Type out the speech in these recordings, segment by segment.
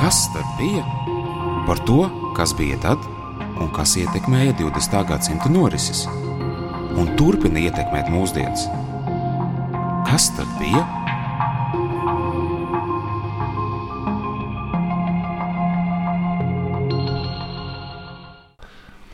Kas tad bija? Par to, kas bija tad un kas ietekmēja 20. gadsimta norises un turpina ietekmēt mūsdienas. Kas tad bija?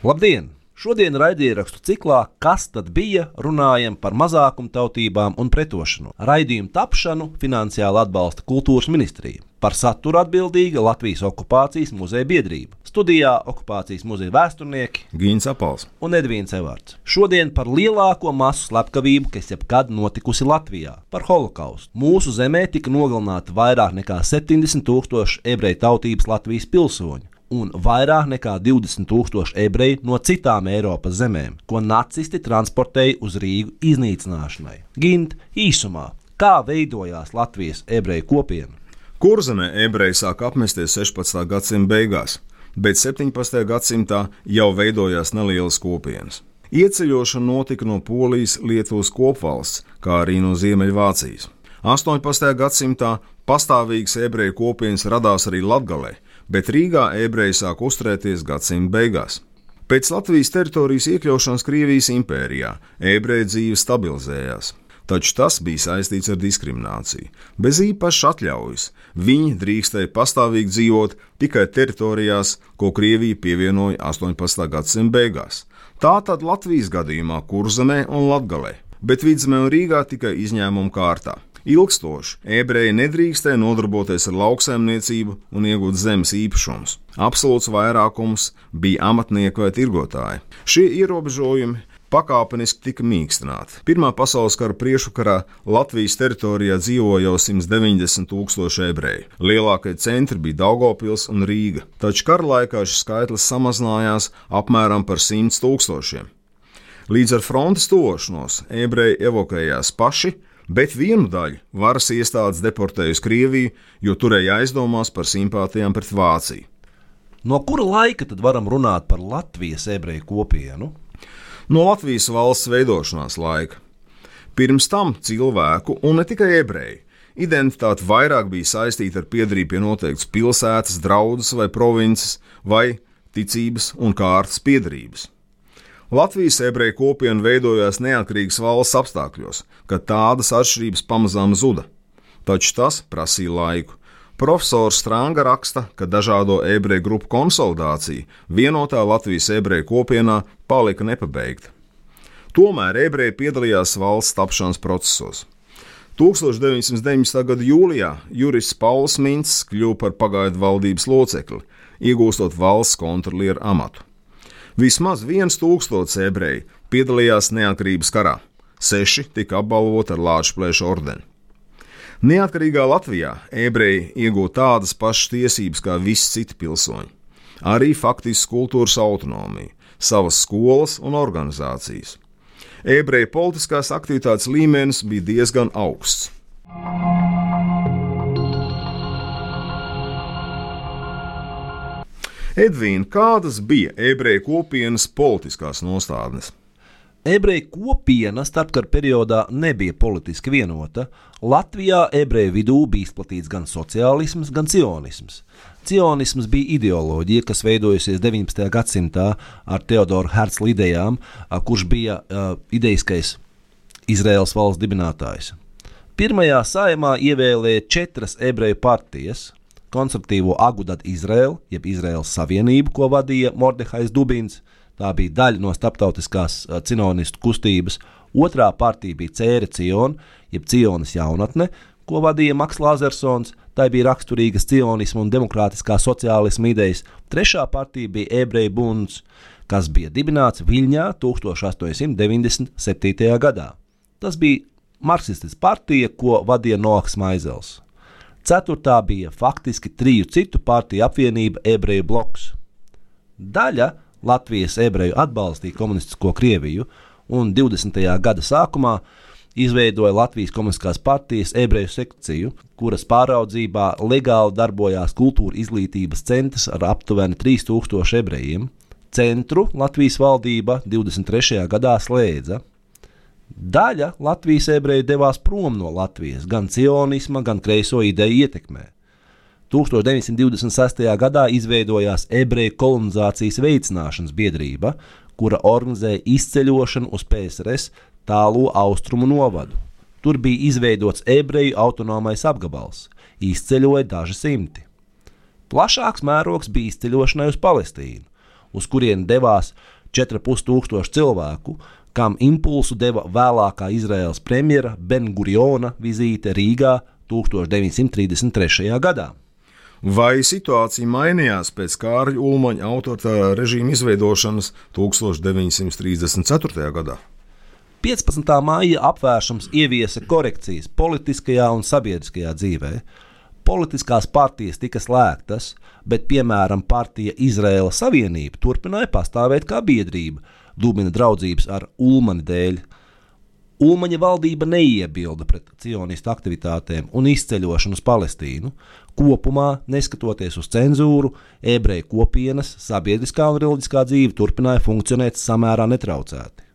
Labdien! Šodien raidierakstu ciklā Kas tad bija? runājam par mazākumtautībām un pretošanu. Raidījumu tapšanu finansiāli atbalsta Kultūras ministrija. Par saturu atbildīga Latvijas okupācijas muzeja biedrība. Studijā okupācijas muzeja vēsturnieki Gīns Apals un Edvīns Evārds. Šodien par lielāko masu slepkavību, kas jebkad notikusi Latvijā - par holokaustu. Mūsu zemē tika nogalināti vairāk nekā 70 tūkstoši ebreju tautības Latvijas pilsoņu un vairāk nekā 20 tūkstoši ebreju no citām Eiropas zemēm, ko nacisti transportēja uz Rīgu iznīcināšanai. Gint īsumā, kā veidojās Latvijas ebreju kopiena? Kurzemē ebreji sāk apmesties 16. gadsimta beigās, bet 17. gadsimtā jau veidojās nelielas kopienas. Ieceļošana notika no Polijas, Lietuvas kopvalsts, kā arī no Ziemeļvācijas. 18. gadsimtā pastāvīgas ebreju kopienas radās arī Latvijā, bet Rīgā ebreji sāk uzturēties gadsimta beigās. Pēc Latvijas teritorijas iekļaušanas Krievijas impērijā ebreju dzīve stabilizējās. Taču tas bija saistīts ar diskrimināciju. Bez īpašas atļaujas viņi drīkstēja pastāvīgi dzīvot tikai teritorijās, ko Krievija pievienoja 18. gadsimta beigās. Tā tad Latvijas gadījumā Kurzemē un Latgalē, bet Vidzemē un Rīgā tikai izņēmuma kārtā. Ilgstoši ebreji nedrīkstēja nodarboties ar lauksaimniecību un iegūt zemes īpašumus. Absolūts vairākums bija amatnieki vai tirgotāji. Šie ierobežojumi pakāpeniski tika mīkstināti. Pirmā pasaules kara priekšvakarā Latvijas teritorijā dzīvoja jau 190 tūkstoši ebreju. Lielākie centri bija Daugopils un Rīga, taču kara laikā šis skaitlis samazinājās apmēram par 100 tūkstošiem. Līdz ar frontes tošanos ebreji evakuējās paši, bet vienu daļu varas iestādes deportēja uz Krieviju, jo turēja aizdomās par simpātijām pret Vāciju. No kura laika tad varam runāt par Latvijas ebreju kopienu? No Latvijas valsts veidošanās laika. Pirms tam cilvēku, un ne tikai ebreju, identitāte vairāk bija saistīta ar piedarību pie noteiktas pilsētas, draudzes vai provinces, vai ticības un kārtas piedarības. Latvijas ebreju kopiena veidojās neatkarīgas valsts apstākļos, kad tādas atšķirības pamazām zuda. Taču tas prasīja laiku. Profesors Strānga raksta, ka dažādo ebreju grupu konsolidācija vienotā Latvijas ebreju kopienā palika nepabeigta. Tomēr ebreji piedalījās valsts tapšanas procesos. 1919. gada jūlijā Juris Pauls Mins kļuva par pagaidu valdības locekli, iegūstot valsts kontrolieru amatu. Vismaz viens tūkstots ebreju piedalījās neatkarības karā, seši tika apbalvoti ar Lāčplēša ordeni. Neatkarīgā Latvijā ebreji iegūta tādas pašas tiesības kā visi citi pilsoņi, arī faktiski kultūras autonomiju, savas skolas un organizācijas. Ebreju politiskās aktivitātes līmenis bija diezgan augsts. Edvīna, kādas bija ebreju kopienas politiskās nostādnes? Ebreju kopiena starpkara periodā nebija politiski vienota. Latvijā ebreju vidū bija izplatīts gan sociālisms, gan cionisms. Cionisms bija ideoloģija, kas veidojusies 19. gadsimtā ar Teodoru Herzlu idejām, kurš bija uh, ideiskais Izraels valsts dibinātājs. Pirmajā saimā ievēlēja četras ebreju partijas konservatīvo Agudat Izraelu, jeb Izraels Savienību, ko vadīja Mordehais Dubins. Tā bija daļa no starptautiskās cinonistu kustības. Otrā partija bija Cēra Ciona, jeb Cionas jaunatne, ko vadīja Maks Lazers. Tā bija raksturīgas cionisma un demokrātiskā sociālisma idejas. Trešā partija bija Ebreju bunds, kas bija dibināts Viļņā 1897. gadā. Tas bija marksistisks partija, ko vadīja Noaks Maizels. Ceturtā bija faktiski triju citu partiju apvienība ebreju bloks. Daļa Latvijas ebreju atbalstīja komunistisko Krieviju un 20. gada sākumā izveidoja Latvijas Komunistiskās partijas ebreju sekciju, kuras pāraudzībā legāli darbojās kultūra izglītības centrs ar aptuveni 3000 ebrejiem. Centru Latvijas valdība 23. gadā slēdza, Daļa Latvijas ebreju devās prom no Latvijas gan cionisma, gan kreiso ideju ietekmē. 1926. gadā izveidojās ebreju kolonizācijas veicināšanas biedrība, kura organizēja izceļošanu uz PSRS tālo austrumu novadu. Tur bija izveidots ebreju autonomais apgabals, izceļoja daži simti. Plašāks mērogs bija izceļošanai uz Palestīnu, uz kurieni devās 4,5 tūkstoši cilvēku, kam impulsu deva vēlākā Izraels premjera Ben-Guriona vizīte Rīgā 1933. gadā. Vai situācija mainījās pēc Kārļa Ulmaņa autoritārā režīma izveidošanas 1934. gadā? 15. māja apvēršams ieviesa korekcijas politiskajā un sabiedriskajā dzīvē. Politiskās partijas tika slēgtas, bet, piemēram, partija Izraela Savienība turpināja pastāvēt kā biedrība, Dubina draudzības ar Ulmani dēļ. Ulmaņa valdība neiebilda pret cionistu aktivitātēm un izceļošanu uz Palestīnu. Kopumā, neskatoties uz cenzūru, ebreju kopienas sabiedriskā un reliģiskā dzīve turpināja funkcionēt samērā netraucēti.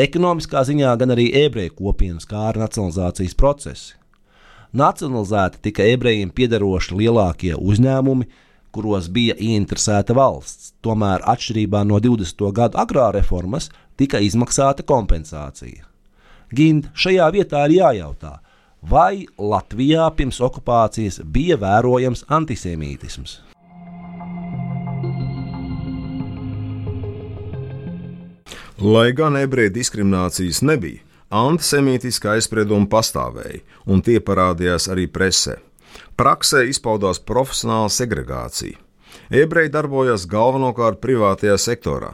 Ekonomiskā ziņā gan arī ebreju kopienas kā arī nacionalizācijas procesi. Nacionalizēti tika ebrejiem piederoši lielākie uzņēmumi, kuros bija ieinteresēta valsts. Tomēr, atšķirībā no 20. gadu agrā reformas, tika izmaksāta kompensācija. Gind, šajā vietā ir jājautā, vai Latvijā pirms okupācijas bija vērojams antisemītisms. Lai gan ebreju diskriminācijas nebija, antisemītiska aizsprieduma pastāvēja, un tie parādījās arī presē. Praksē izpaudās profesionāla segregācija. Ebreji darbojās galvenokārt privātajā sektorā,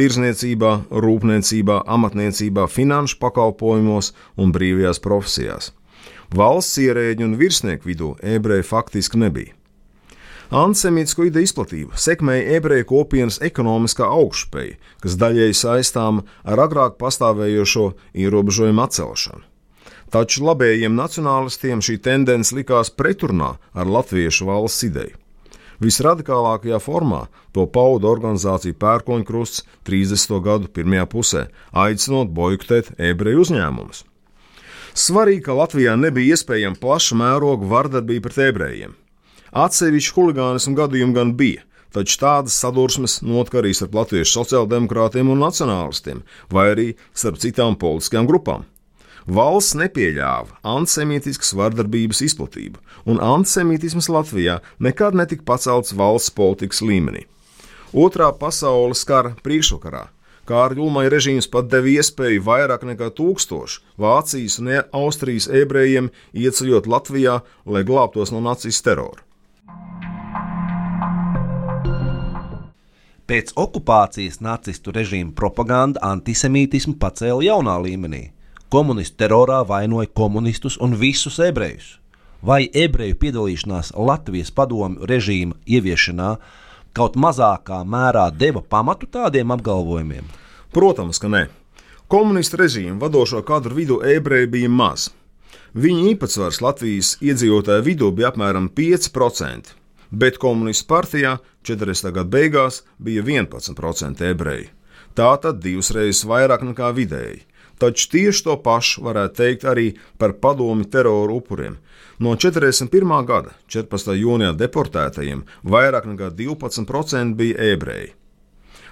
tirzniecībā, rūpniecībā, amatniecībā, finanšu pakalpojumos un brīvajās profesijās. Valsts ierēģi un virsnieku vidū ebreji faktiski nebija. Antisemītisko ideju izplatība sekmēja ebreju kopienas ekonomiskā augšupeja, kas daļēji saistām ar agrāk pastāvējošo ierobežojumu atcelšanu. Taču labējiem nacionālistiem šī tendence likās pretrunā ar latviešu valsts ideju. Visradikālākajā formā to pauda organizācija Pērkoņkrusts 30. gadu pirmajā pusē, aicinot boikotēt ebreju uzņēmumus. Svarīgi, ka Latvijā nebija iespējama plaša mēroga vardarbība pret ebrejiem. Atsevišķi huligānismu gadījumi gan bija, taču tādas sadursmes notika arī starp latviešu sociāldemokrātiem un nacionālistiem, vai arī starp citām politiskajām grupām. Valsts nepieļāva antisemītiskas vardarbības izplatību, un antisemītisms Latvijā nekad netika pacelts valsts politikas līmenī. Otrā pasaules kara priekšvakarā Kārļa Ulmaņa režīms pat deva iespēju vairāk nekā tūkstošu Vācijas un Austrijas ebrejiem ieceļot Latvijā, lai glābtos no nacijas terora. Pēc okupācijas nacistu režīma propaganda antisemītismu pacēla jaunā līmenī. Komunistu terorā vainoja komunistus un visus ebrejus. Vai ebreju piedalīšanās Latvijas padomju režīma ieviešanā kaut mazākā mērā deva pamatu tādiem apgalvojumiem? Protams, ka nē. Komunistu režīmu vadošo kadru vidū ebreji bija maz. Viņa īpatsvars Latvijas iedzīvotāju vidū bija apmēram 5%, bet komunistu partijā 40. gada beigās bija 11% ebreji. Tā tad divas reizes vairāk nekā vidēji. Taču tieši to pašu varētu teikt arī par padomi terora upuriem. No 41. gada 14. jūnijā deportētajiem vairāk nekā 12% bija ebreji.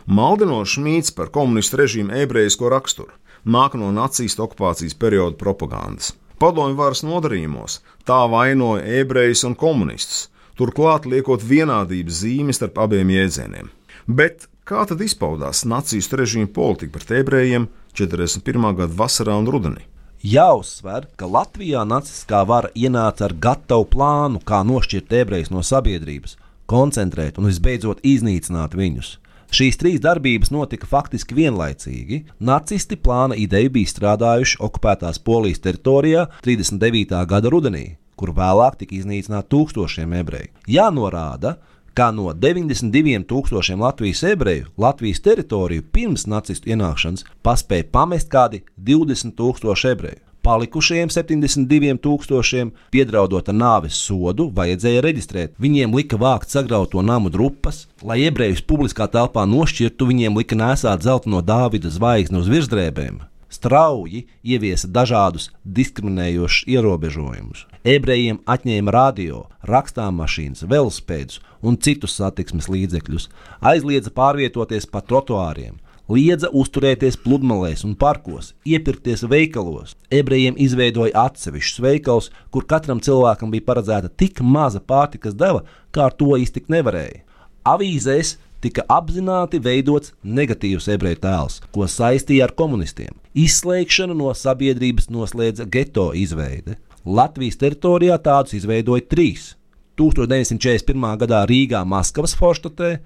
Maldinošs mīts par komunistu režīmu ebrejisko raksturu nāk no nacistu okupācijas perioda propagandas. Padomju varas nodarījumos tā vainoja ebrejus un komunistus, turklāt liekot vienādības zīmi starp abiem jēdzieniem. Bet kā tad izpaudās nacistu režīma politika pret ebrejiem 41. gada vasarā un rudenī. Jāuzsver, ka Latvijā nacistiskā vara ienāca ar gatavu plānu, kā nošķirt ebrejus no sabiedrības, koncentrēt un visbeidzot iznīcināt viņus. Šīs trīs darbības notika faktiski vienlaicīgi. Nacisti plāna ideju bija strādājuši okupētās Polijas teritorijā 39. gada rudenī, kur vēlāk tika iznīcināti tūkstošiem ebreju. Jānorāda, kā no 92,000 Latvijas ebreju Latvijas teritoriju pirms nacistu ienākšanas paspēja pamest kādi 20,000 ebreju. Palikušajiem 72,000 piedraudot ar nāves sodu, vajadzēja reģistrēt. Viņiem lika vākt sagrauto namu drupas, lai ebrejus publiskā telpā nošķirtu, viņiem lika nesāt zelta no Dāvida zvaigzni uz virsdrēbēm. Strauji ieviesa dažādus diskriminējošus ierobežojumus. Ebrejiem atņēma radio, rakstāmmašīnas, velospēdus un citus satiksmes līdzekļus, aizliedza pārvietoties pa trotuāriem, liedza uzturēties pludmalēs un parkos, iepirkties veikalos. Ebrejiem izveidoja atsevišķus veikalus, kur katram cilvēkam bija paredzēta tik maza pārtikas deva, kā ar to iztikt nevarēja. Avīzēs tika apzināti veidots negatīvs ebreju tēls, ko saistīja ar komunistiem. Izslēgšanu no sabiedrības noslēdza geto izveide. Latvijas teritorijā tādus izveidoja trīs. 1941. gadā Rīgā, Maskavas forštatē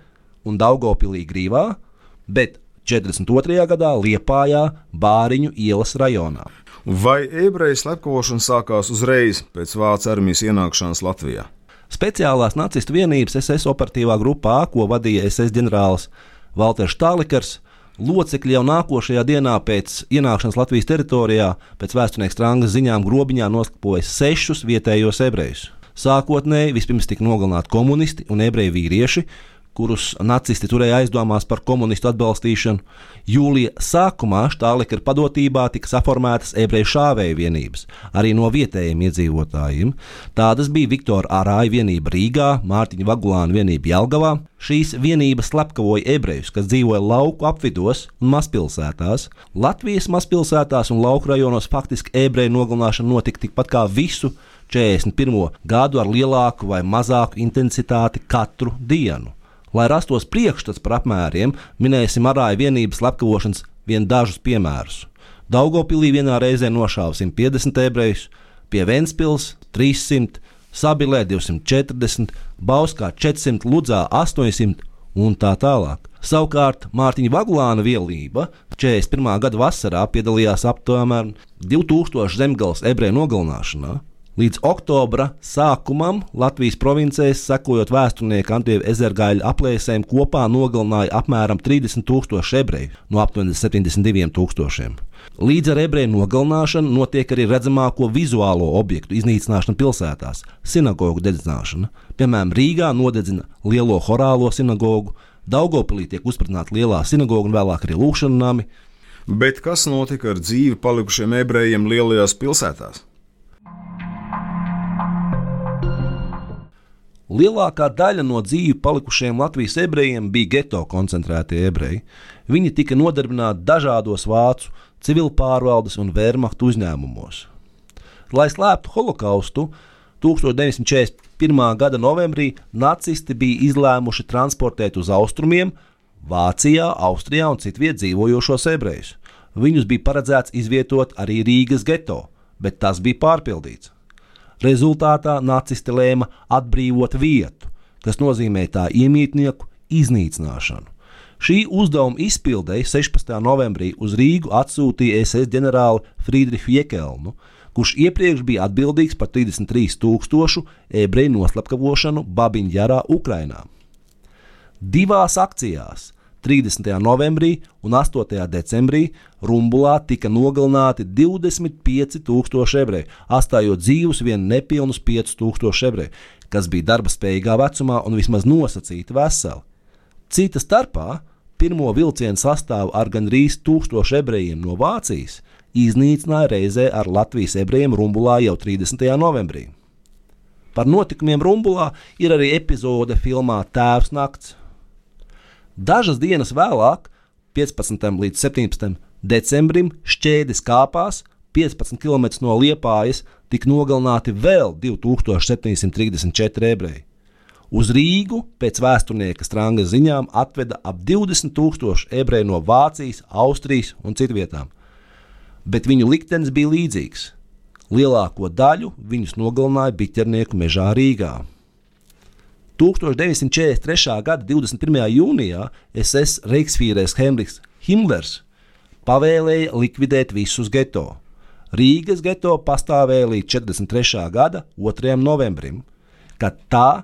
un Daugopilī Grīvā, bet 42. gadā Liepājā, Bāriņu ielas rajonā. Vai ebreju slepkavošana sākās uzreiz pēc Vācijas armijas ienākšanas Latvijā? Speciālās nacistu vienības SS operatīvā grupā, ko vadīja SS ģenerālis Walters Štālikers, locekļi jau nākošajā dienā pēc ienākšanas Latvijas teritorijā, pēc vēsturnieka strangas ziņām, grobiņā noskapoja sešus vietējos ebrejus. Sākotnēji vispirms tika nogalināti komunisti un ebreju vīrieši, kurus nacisti turēja aizdomās par komunistu atbalstīšanu. Jūlija sākumā Štālika padotībā tika saformētas ebreju šāvēju vienības, arī no vietējiem iedzīvotājiem. Tādas bija Viktora Arāja vienība Rīgā, Mārtiņa Vagulāna vienība Jelgavā. Šīs vienības slepkavoja ebrejus, kas dzīvoja lauku apvidos un mazpilsētās. Latvijas mazpilsētās un lauku rajonos faktiski ebreju nogalināšana notika tikpat kā visu 41. gadu ar lielāku vai mazāku intensitāti katru dienu. Lai rastos priekšstats par apmēriem, minēsim arāja vienības slepkavošanas vien dažus piemērus. Daugopilī vienā reizē nošāva 150 ebrejus, pie Ventspils 300, Sabilē 240, Bauskā 400, Ludzā 800 un tā tālāk. Savukārt Mārtiņa Vagulāna vielība 41. gada vasarā piedalījās aptuveni 2000 zemgales ebreju nogalināšanā, Līdz oktobra sākumam Latvijas provincēs, sekojot vēsturnieka Antieša ezergaļa aplēsēm, kopā nogalināja apmēram 30 tūkstoši ebreju no aptuveni 72 tūkstošiem. Līdz ar ebreju nogalināšanu notiek arī redzamāko vizuālo objektu iznīcināšana pilsētās - sinagogu dedzināšana. Piemēram, Rīgā nodedzina lielo horālo sinagogu, Daugopilī tiek uzsprāgināta lielā sinagoga un vēlāk arī lūkšana nami. Bet kas notika ar dzīvi palikušiem ebrejiem lielajās pilsētās? Lielākā daļa no dzīvi palikušiem Latvijas ebrejiem bija geto koncentrētie ebreji. Viņi tika nodarbināti dažādos vācu civilpārvaldes un vērmachtu uzņēmumos. Lai slēptu holokaustu, 1941. gada novembrī nacisti bija izlēmuši transportēt uz austrumiem Vācijā, Austrijā un citviet dzīvojošos ebrejus. Viņus bija paredzēts izvietot arī Rīgas geto, bet tas bija pārpildīts. Rezultātā nacisti lēma atbrīvot vietu, kas nozīmē tā iemītnieku iznīcināšanu. Šī uzdevuma izpildēji 16. novembrī uz Rīgu atsūtīja SS ģenerāli Friedrichu Jekelnu, kurš iepriekš bija atbildīgs par 33,000 ebreju noslepkavošanu Babiņģerā, Ukrainā. Divās akcijās 30. novembrī un 8. decembrī Rumbulā tika nogalināti 25,000 ebreju, atstājot dzīvus vien nepilnus 5,000 ebreju, kas bija darba spējīgā vecumā un vismaz nosacīti veseli. Cita starpā pirmo vilcienu sastāvu ar gandrīz 1000 ebrejiem no Vācijas iznīcināja reizē ar Latvijas ebrejiem Rumbulā jau 30. novembrī. Par notikumiem Rumbulā ir arī epizode filmā Tēvs Nakts Dažas dienas vēlāk, 15. līdz 17. decembrim, šķēdes kāpās 15 km no Liepājas tika nogalināti vēl 2734 ebreji. Uz Rīgu pēc vēsturnieka strāngas ziņām atveda ap 20,000 ebreju no Vācijas, Austrijas un citvietām. Bet viņu liktenis bija līdzīgs. Lielāko daļu viņus nogalināja biķernieku mežā Rīgā. 1943. gada 21. jūnijā SS Reichsfīrēs Henriks Himmlers pavēlēja likvidēt visus geto. Rīgas geto pastāvēja līdz 43. gada 2. novembrim, kad tā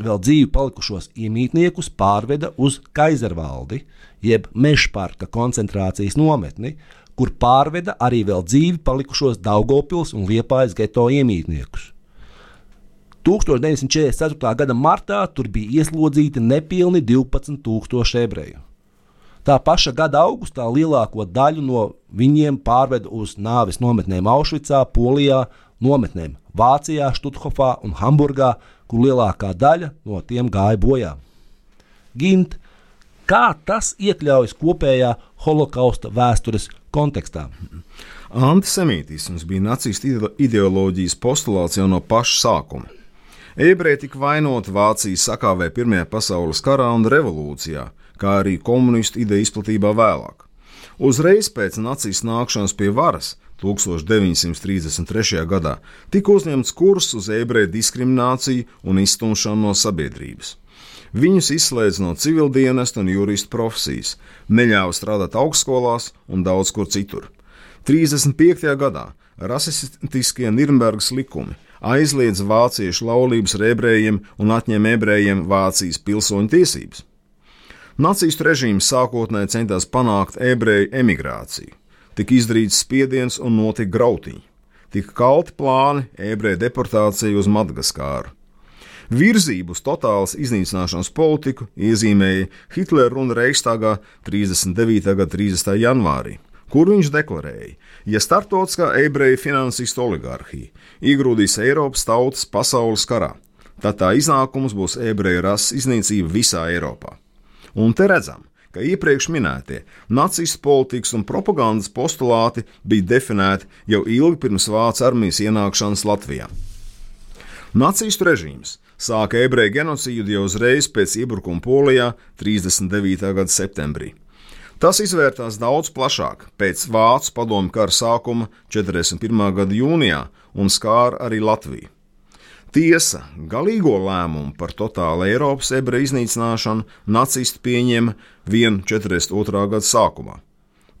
vēl dzīvi palikušos iemītniekus pārveda uz Kaizervaldi, jeb Mežparka koncentrācijas nometni, kur pārveda arī vēl dzīvi palikušos Daugopils un Liepājas geto iemītniekus. 1944. gada martā tur bija ieslodzīti nepilni 12,000 ebreju. Tā paša gada augustā lielāko daļu no viņiem pārveda uz nāves nometnēm Aušvicā, Polijā, nometnēm Vācijā, Stuthofā un Hamburgā, kur lielākā daļa no tiem gāja bojā. Gint, kā tas iekļaujas kopējā holokausta vēstures kontekstā? Antisemītisms bija nacistu ideoloģijas postulāts jau no paša sākuma. Ebreji tika vainoti Vācijas sakāvē Pirmajā pasaules karā un revolūcijā, kā arī komunistu ideja izplatībā vēlāk. Uzreiz pēc nacijas nākšanas pie varas 1933. gadā tika uzņemts kurs uz ebreju diskrimināciju un izstumšanu no sabiedrības. Viņus izslēdz no civildienas un juristu profesijas, neļāva strādāt augstskolās un daudz kur citur. 35. gadā rasistiskie Nirnbergas likumi aizliedz vāciešu laulības ar ebrejiem un atņem ebrejiem Vācijas pilsoņu tiesības. Nacistu režīms sākotnēji centās panākt ebreju emigrāciju. Tika izdarīts spiediens un notika grautiņi. Tika kalti plāni ebreju deportācija uz Madagaskāru. Virzību uz totālas iznīcināšanas politiku iezīmēja Hitlera runa Reichstagā 39. gada 30. janvārī, kur viņš deklarēja, ja starptautiskā ebreju finansistu oligarhija iegrūdīs Eiropas tautas pasaules karā, tad tā iznākums būs ebreju rases iznīcība visā Eiropā. Un te redzam, ka iepriekš minētie nacistu politikas un propagandas postulāti bija definēti jau ilgi pirms Vācijas armijas ienākšanas Latvijā. Nacistu režīms sāka ebreju genocīdu jau uzreiz pēc iebrukuma Polijā 39. gada septembrī. Tas izvērtās daudz plašāk pēc Vācu padomu kara sākuma 41. gada jūnijā un skāra arī Latviju. Tiesa, galīgo lēmumu par totālu Eiropas ebreju iznīcināšanu nacisti pieņēma 1,42. gada sākumā.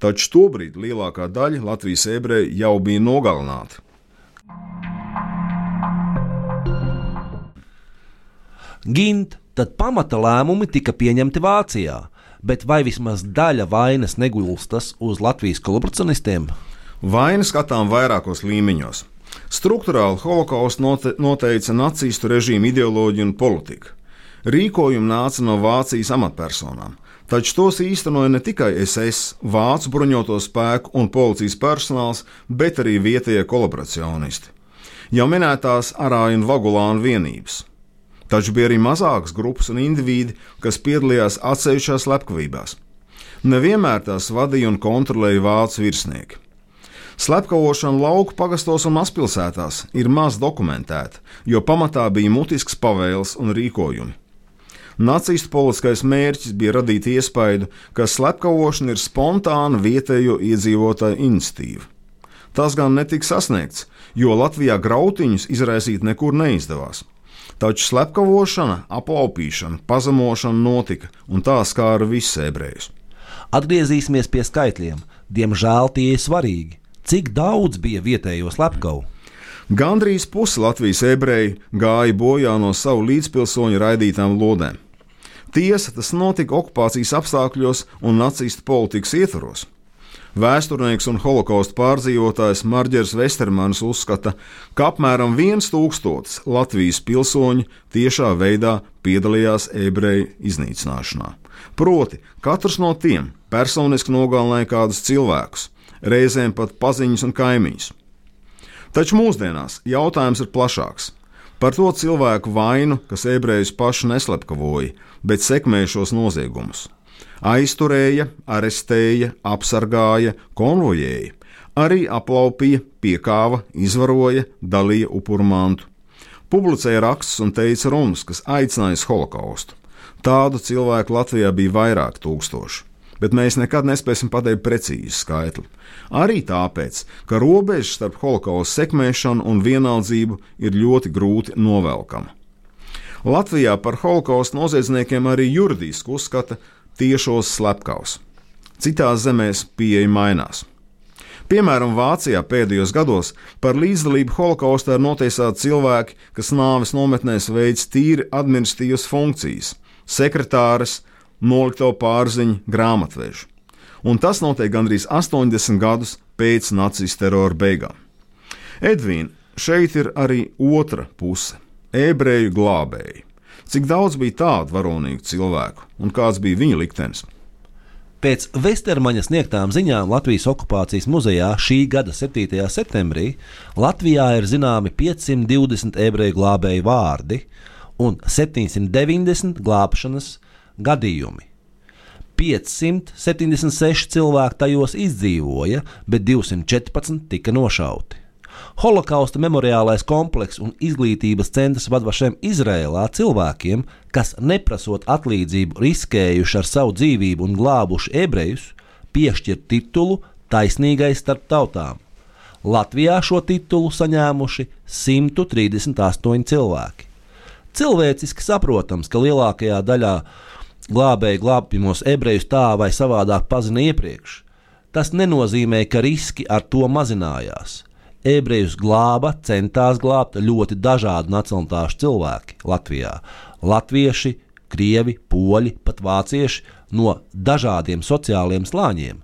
Taču tobrīd lielākā daļa Latvijas ebreju jau bija nogalināti. Gint, tad pamata lēmumi tika pieņemti Vācijā, bet vai vismaz daļa vainas negulstas uz Latvijas kolaboracionistiem? Vaina skatām vairākos līmeņos. Struktūrāli holokaustu note, noteica nacistu režīmu ideoloģija un politika. Rīkojumi nāca no Vācijas amatpersonām, taču tos īstenoja ne tikai SS, Vācu bruņoto spēku un policijas personāls, bet arī vietējie kolaboracionisti. Jau minētās Arāņu un Vagulānu vienības. Taču bija arī mazākas grupas un indivīdi, kas piedalījās atsevišķās slepkavībās. Nevienmēr tās vadīja un kontrolēja vācu virsnieki. Slepkavošana lauku pagastos un mazpilsētās ir maz dokumentēta, jo pamatā bija mutisks pavēles un rīkojumi. Nacistu politiskais mērķis bija radīt iespaidu, ka slepkavošana ir spontāna vietējo iedzīvotāju iniciatīva. Tas gan netika sasniegts, jo Latvijā grautiņus izraisīt nekur neizdevās. Taču slepkavošana, aplaupīšana, pazemošana notika, un tā skāra visus ebrejus. Atgriezīsimies pie skaitļiem. Diemžēl tie ir svarīgi. Cik daudz bija vietējo slepkavu? Gandrīz pusi Latvijas ebreji gāja bojā no savu līdzpilsoņu raidītām lodēm. Tiesa, tas notika okupācijas apstākļos un nacistu politikas ietvaros. Vēsturnieks un holokausta pārdzīvotājs Marģers Vestermans uzskata, ka apmēram viens tūkstotis Latvijas pilsoņu tiešā veidā piedalījās ebreju iznīcināšanā. Proti, katrs no tiem personiski nogalināja kādus cilvēkus, reizēm pat paziņas un kaimiņus. Taču mūsdienās jautājums ir plašāks. Par to cilvēku vainu, kas ebrejus pašu neslepkavoja, bet sekmēja šos noziegumus. Aizturēja, arestēja, apsargāja, konvojēja, arī aplaupīja, piekāva, izvaroja, dalīja upuru mantu. Publicēja rakstus un teica runas, kas aicināja uz holokaustu. Tādu cilvēku Latvijā bija vairāk tūkstoši bet mēs nekad nespēsim pateikt precīzi skaitli. Arī tāpēc, ka robeža starp holokausta sekmēšanu un vienaldzību ir ļoti grūti novelkama. Latvijā par holokausta noziedzniekiem arī juridiski uzskata tiešos slepkavus. Citās zemēs pieeja mainās. Piemēram, Vācijā pēdējos gados par līdzdalību holokaustā ir notiesāti cilvēki, kas nāves nometnēs veids tīri administratīvas funkcijas - sekretāres, nolikto pārziņu grāmatvežu. Un tas notiek gandrīz 80 gadus pēc nacistu terora beigām. Edvīna, šeit ir arī otra puse - ebreju glābēji. Cik daudz bija tādu varonīgu cilvēku un kāds bija viņa liktenis? Pēc Vestermaņa sniegtām ziņām Latvijas okupācijas muzejā šī gada 7. septembrī Latvijā ir zināmi 520 ebreju glābēju vārdi un 790 glābšanas gadījumi. 576 cilvēki tajos izdzīvoja, bet 214 tika nošauti. Holokausta memoriālais komplekss un izglītības centrs vadošiem Izrēlā cilvēkiem, kas neprasot atlīdzību, riskējuši ar savu dzīvību un glābuši ebrejus, piešķir titulu Taisnīgais starp tautām. Latvijā šo titulu saņēmuši 138 cilvēki. Cilvēciski saprotams, ka lielākajā daļā glābēju glābjamos ebrejus tā vai savādāk pazina iepriekš. Tas nenozīmē, ka riski ar to mazinājās ebrejus glāba, centās glābt ļoti dažādu nacionālitāšu cilvēki Latvijā. Latvieši, krievi, poļi, pat vācieši no dažādiem sociāliem slāņiem.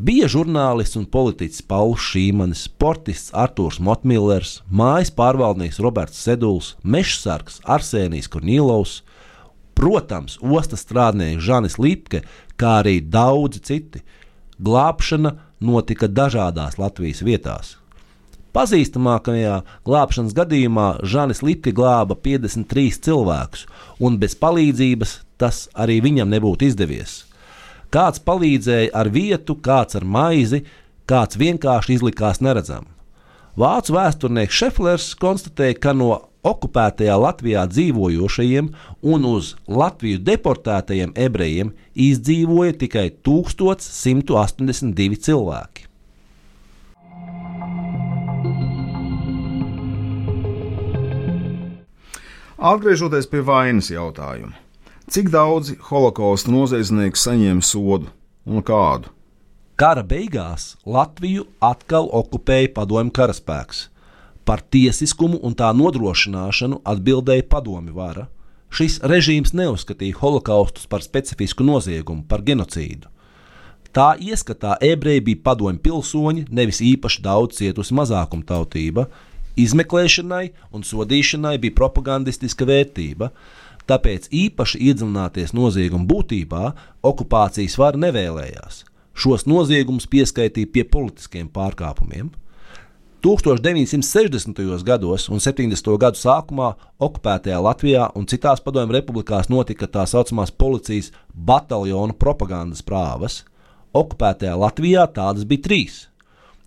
Bija žurnālists un politiķis Pauls Šīmanis, sportists Arthurs Motmillers, mājas pārvaldnieks Roberts Seduls, mežsargs Arsēnijs Kornīlovs, protams, ostas strādnieks Žanis Lipke, kā arī daudzi citi. Glābšana notika dažādās Latvijas vietās. Pazīstamākajā glābšanas gadījumā Žanis Lipke glāba 53 cilvēkus, un bez palīdzības tas arī viņam nebūtu izdevies. Kāds palīdzēja ar vietu, kāds ar maizi, kāds vienkārši izlikās neredzam. Vācu vēsturnieks Šeflers konstatēja, ka no okupētajā Latvijā dzīvojošajiem un uz Latviju deportētajiem ebrejiem izdzīvoja tikai 1182 cilvēki. Atgriežoties pie vainas jautājuma, cik daudzi holokausta noziedznieki saņēma sodu un kādu? Kara beigās Latviju atkal okupēja padomju karaspēks. Par tiesiskumu un tā nodrošināšanu atbildēja padomju vara. Šis režīms neuzskatīja holokaustus par specifisku noziegumu, par genocīdu. Tā ieskatā ebreji bija padomju pilsoņi, nevis īpaši daudz cietusi mazākumtautība, Izmeklēšanai un sodīšanai bija propagandistiska vērtība, tāpēc īpaši iedziļināties nozieguma būtībā okupācijas vara nevēlējās. Šos noziegumus pieskaitīja pie politiskiem pārkāpumiem. 1960. gados un 70. gadu sākumā okupētajā Latvijā un citās padomju republikās notika tā saucamās policijas bataljonu propagandas prāvas. Okupētajā Latvijā tādas bija trīs.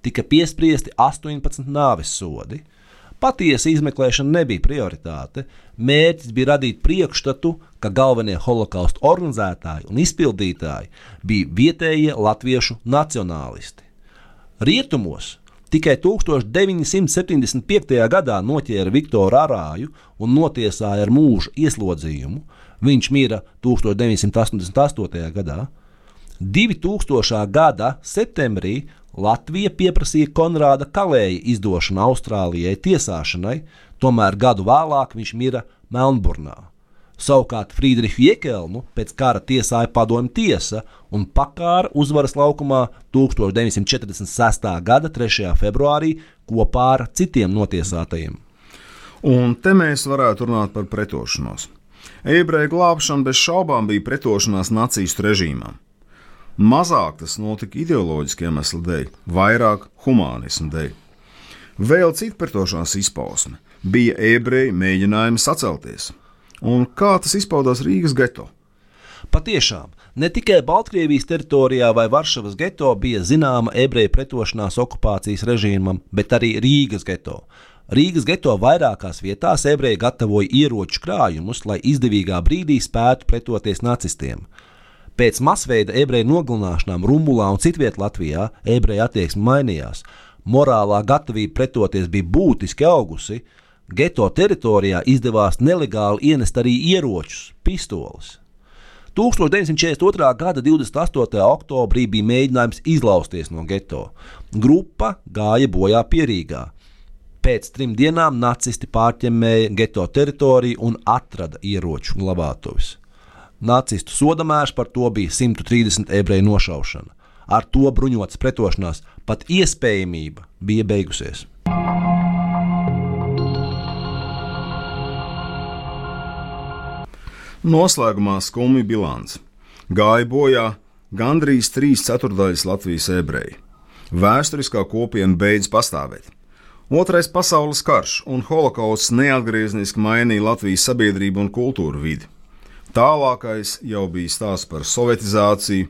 Tika piespriesti 18 nāves sodi. Patiesa izmeklēšana nebija prioritāte. Mērķis bija radīt priekšstatu, ka galvenie holokausta organizētāji un izpildītāji bija vietējie latviešu nacionālisti. Rietumos tikai 1975. gadā noķēra Viktoru Arāju un notiesāja ar mūža ieslodzījumu. Viņš mira 1988. gadā. 2000. gada septembrī Latvija pieprasīja Konrāda Kalēja izdošanu Austrālijai tiesāšanai, tomēr gadu vēlāk viņš mira Melnburnā. Savukārt Friedrichu Jekelnu pēc kara tiesāja padomju tiesa un pakāra uzvaras laukumā 1946. gada 3. februārī kopā ar citiem notiesātajiem. Un te mēs varētu runāt par pretošanos. Ebreju glābšana bez šaubām bija pretošanās nacistu režīmam. Mazāk tas notika ideoloģiski iemeslu dēļ, vairāk humānismu dēļ. Vēl cita pretošanās izpausme bija ebreju mēģinājumi sacelties. Un kā tas izpaudās Rīgas geto? Patiešām, ne tikai Baltkrievijas teritorijā vai Varšavas geto bija zināma ebreju pretošanās okupācijas režīmam, bet arī Rīgas geto. Rīgas geto vairākās vietās ebreji gatavoja ieroču krājumus, lai izdevīgā brīdī spētu pretoties nacistiem. Pēc masveida ebreju nogalināšanām Rumulā un citvietā Latvijā ebreju attieksme mainījās. Morālā gatavība pretoties bija būtiski augusi. Geto teritorijā izdevās nelegāli ienest arī ieročus, pistoles. 1942. gada 28. oktobrī bija mēģinājums izlausties no geto. Grupa gāja bojā pierīgā. Pēc trim dienām nacisti pārķemmēja geto teritoriju un atrada ieroču glabātuves. Nacistu sodamērs par to bija 130 ebreju nošaušana. Ar to bruņotas pretošanās pat iespējamība bija beigusies. Noslēgumā skumja bilants. Gāja bojā gandrīz trīs ceturdaļas Latvijas ebreji. Vēsturiskā kopiena beidz pastāvēt. Otrais pasaules karš un holokausts neatgriezniski mainīja Latvijas sabiedrību un kultūru vidi. Tālākais jau bija stāsts par sovietizāciju,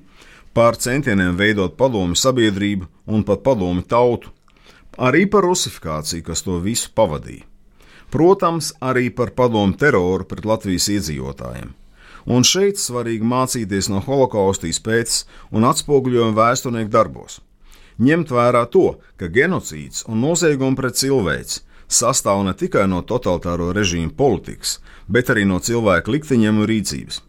par centieniem veidot padomu sabiedrību un pat padomu tautu, arī par rusifikāciju, kas to visu pavadīja. Protams, arī par padomu teroru pret Latvijas iedzīvotājiem. Un šeit svarīgi mācīties no holokausta izpētes un atspoguļojuma vēsturnieku darbos ņemt vērā to, ka genocīds un noziegumi pret cilvēci sastāv ne tikai no totalitāro režīmu politikas, bet arī no cilvēku likteņiem un rīcības.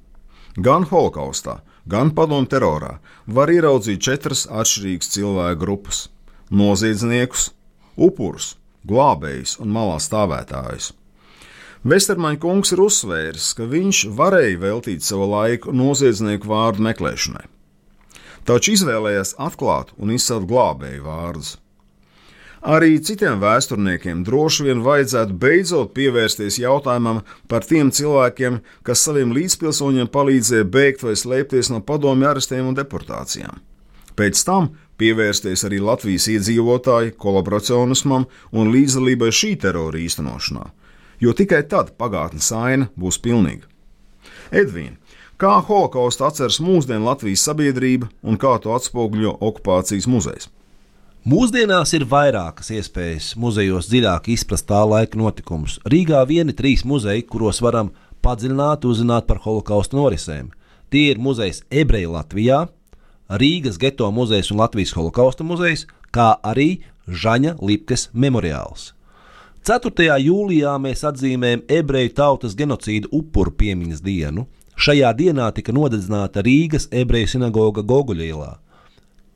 Gan holokaustā, gan padomu terorā var ieraudzīt četras atšķirīgas cilvēku grupas - noziedzniekus, upurus, glābējus un malā stāvētājus. Vestermaņa kungs ir uzsvērs, ka viņš varēja veltīt savu laiku noziedznieku vārdu meklēšanai taču izvēlējās atklāt un izcelt glābēju vārdus. Arī citiem vēsturniekiem droši vien vajadzētu beidzot pievērsties jautājumam par tiem cilvēkiem, kas saviem līdzpilsoņiem palīdzēja bēgt vai slēpties no padomju arestiem un deportācijām. Pēc tam pievērsties arī Latvijas iedzīvotāju kolaboracionismam un līdzdalībai šī terora īstenošanā, jo tikai tad pagātnes aina būs pilnīga. Edvīna, kā holokaustu atceras mūsdienu Latvijas sabiedrība un kā to atspoguļo okupācijas muzejs. Mūsdienās ir vairākas iespējas muzejos dziļāk izprast tā laika notikumus. Rīgā vieni trīs muzeji, kuros varam padziļināt, uzzināt par holokausta norisēm. Tie ir muzejs Ebreja Latvijā, Rīgas geto muzejs un Latvijas holokausta muzejs, kā arī Žaņa Lipkes memoriāls. 4. jūlijā mēs atzīmējam ebreju tautas genocīdu upuru piemiņas dienu, Šajā dienā tika nodedzināta Rīgas ebreju sinagoga Goguļielā.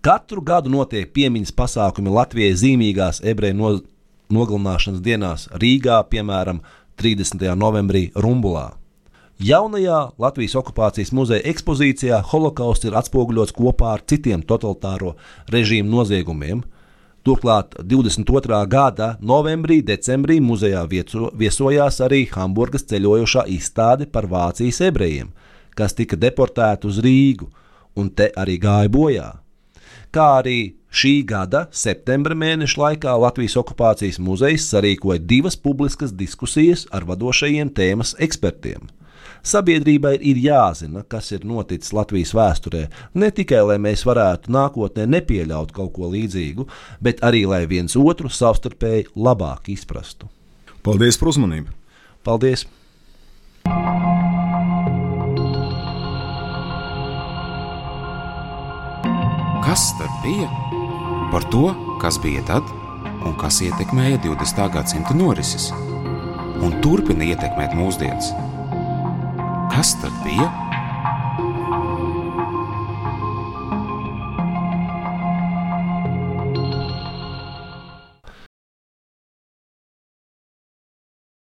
Katru gadu notiek piemiņas pasākumi Latvijai zīmīgās ebreju no, nogalināšanas dienās Rīgā, piemēram, 30. novembrī Rumbulā. Jaunajā Latvijas okupācijas muzeja ekspozīcijā holokausts ir atspoguļots kopā ar citiem totalitāro režīmu noziegumiem, Turklāt 22. gada novembrī, decembrī muzejā vieso, viesojās arī Hamburgas ceļojošā izstāde par Vācijas ebrejiem, kas tika deportēti uz Rīgu un te arī gāja bojā. Kā arī šī gada septembra mēneša laikā Latvijas okupācijas muzejs sarīkoja divas publiskas diskusijas ar vadošajiem tēmas ekspertiem. Sabiedrībai ir jāzina, kas ir noticis Latvijas vēsturē, ne tikai lai mēs varētu nākotnē nepieļaut kaut ko līdzīgu, bet arī lai viens otru savstarpēji labāk izprastu. Paldies par uzmanību! Paldies! Kas tad bija? Par to, kas bija tad un kas ietekmēja 20. gadsimta norises un turpina ietekmēt mūsdienas. Kas tad bija?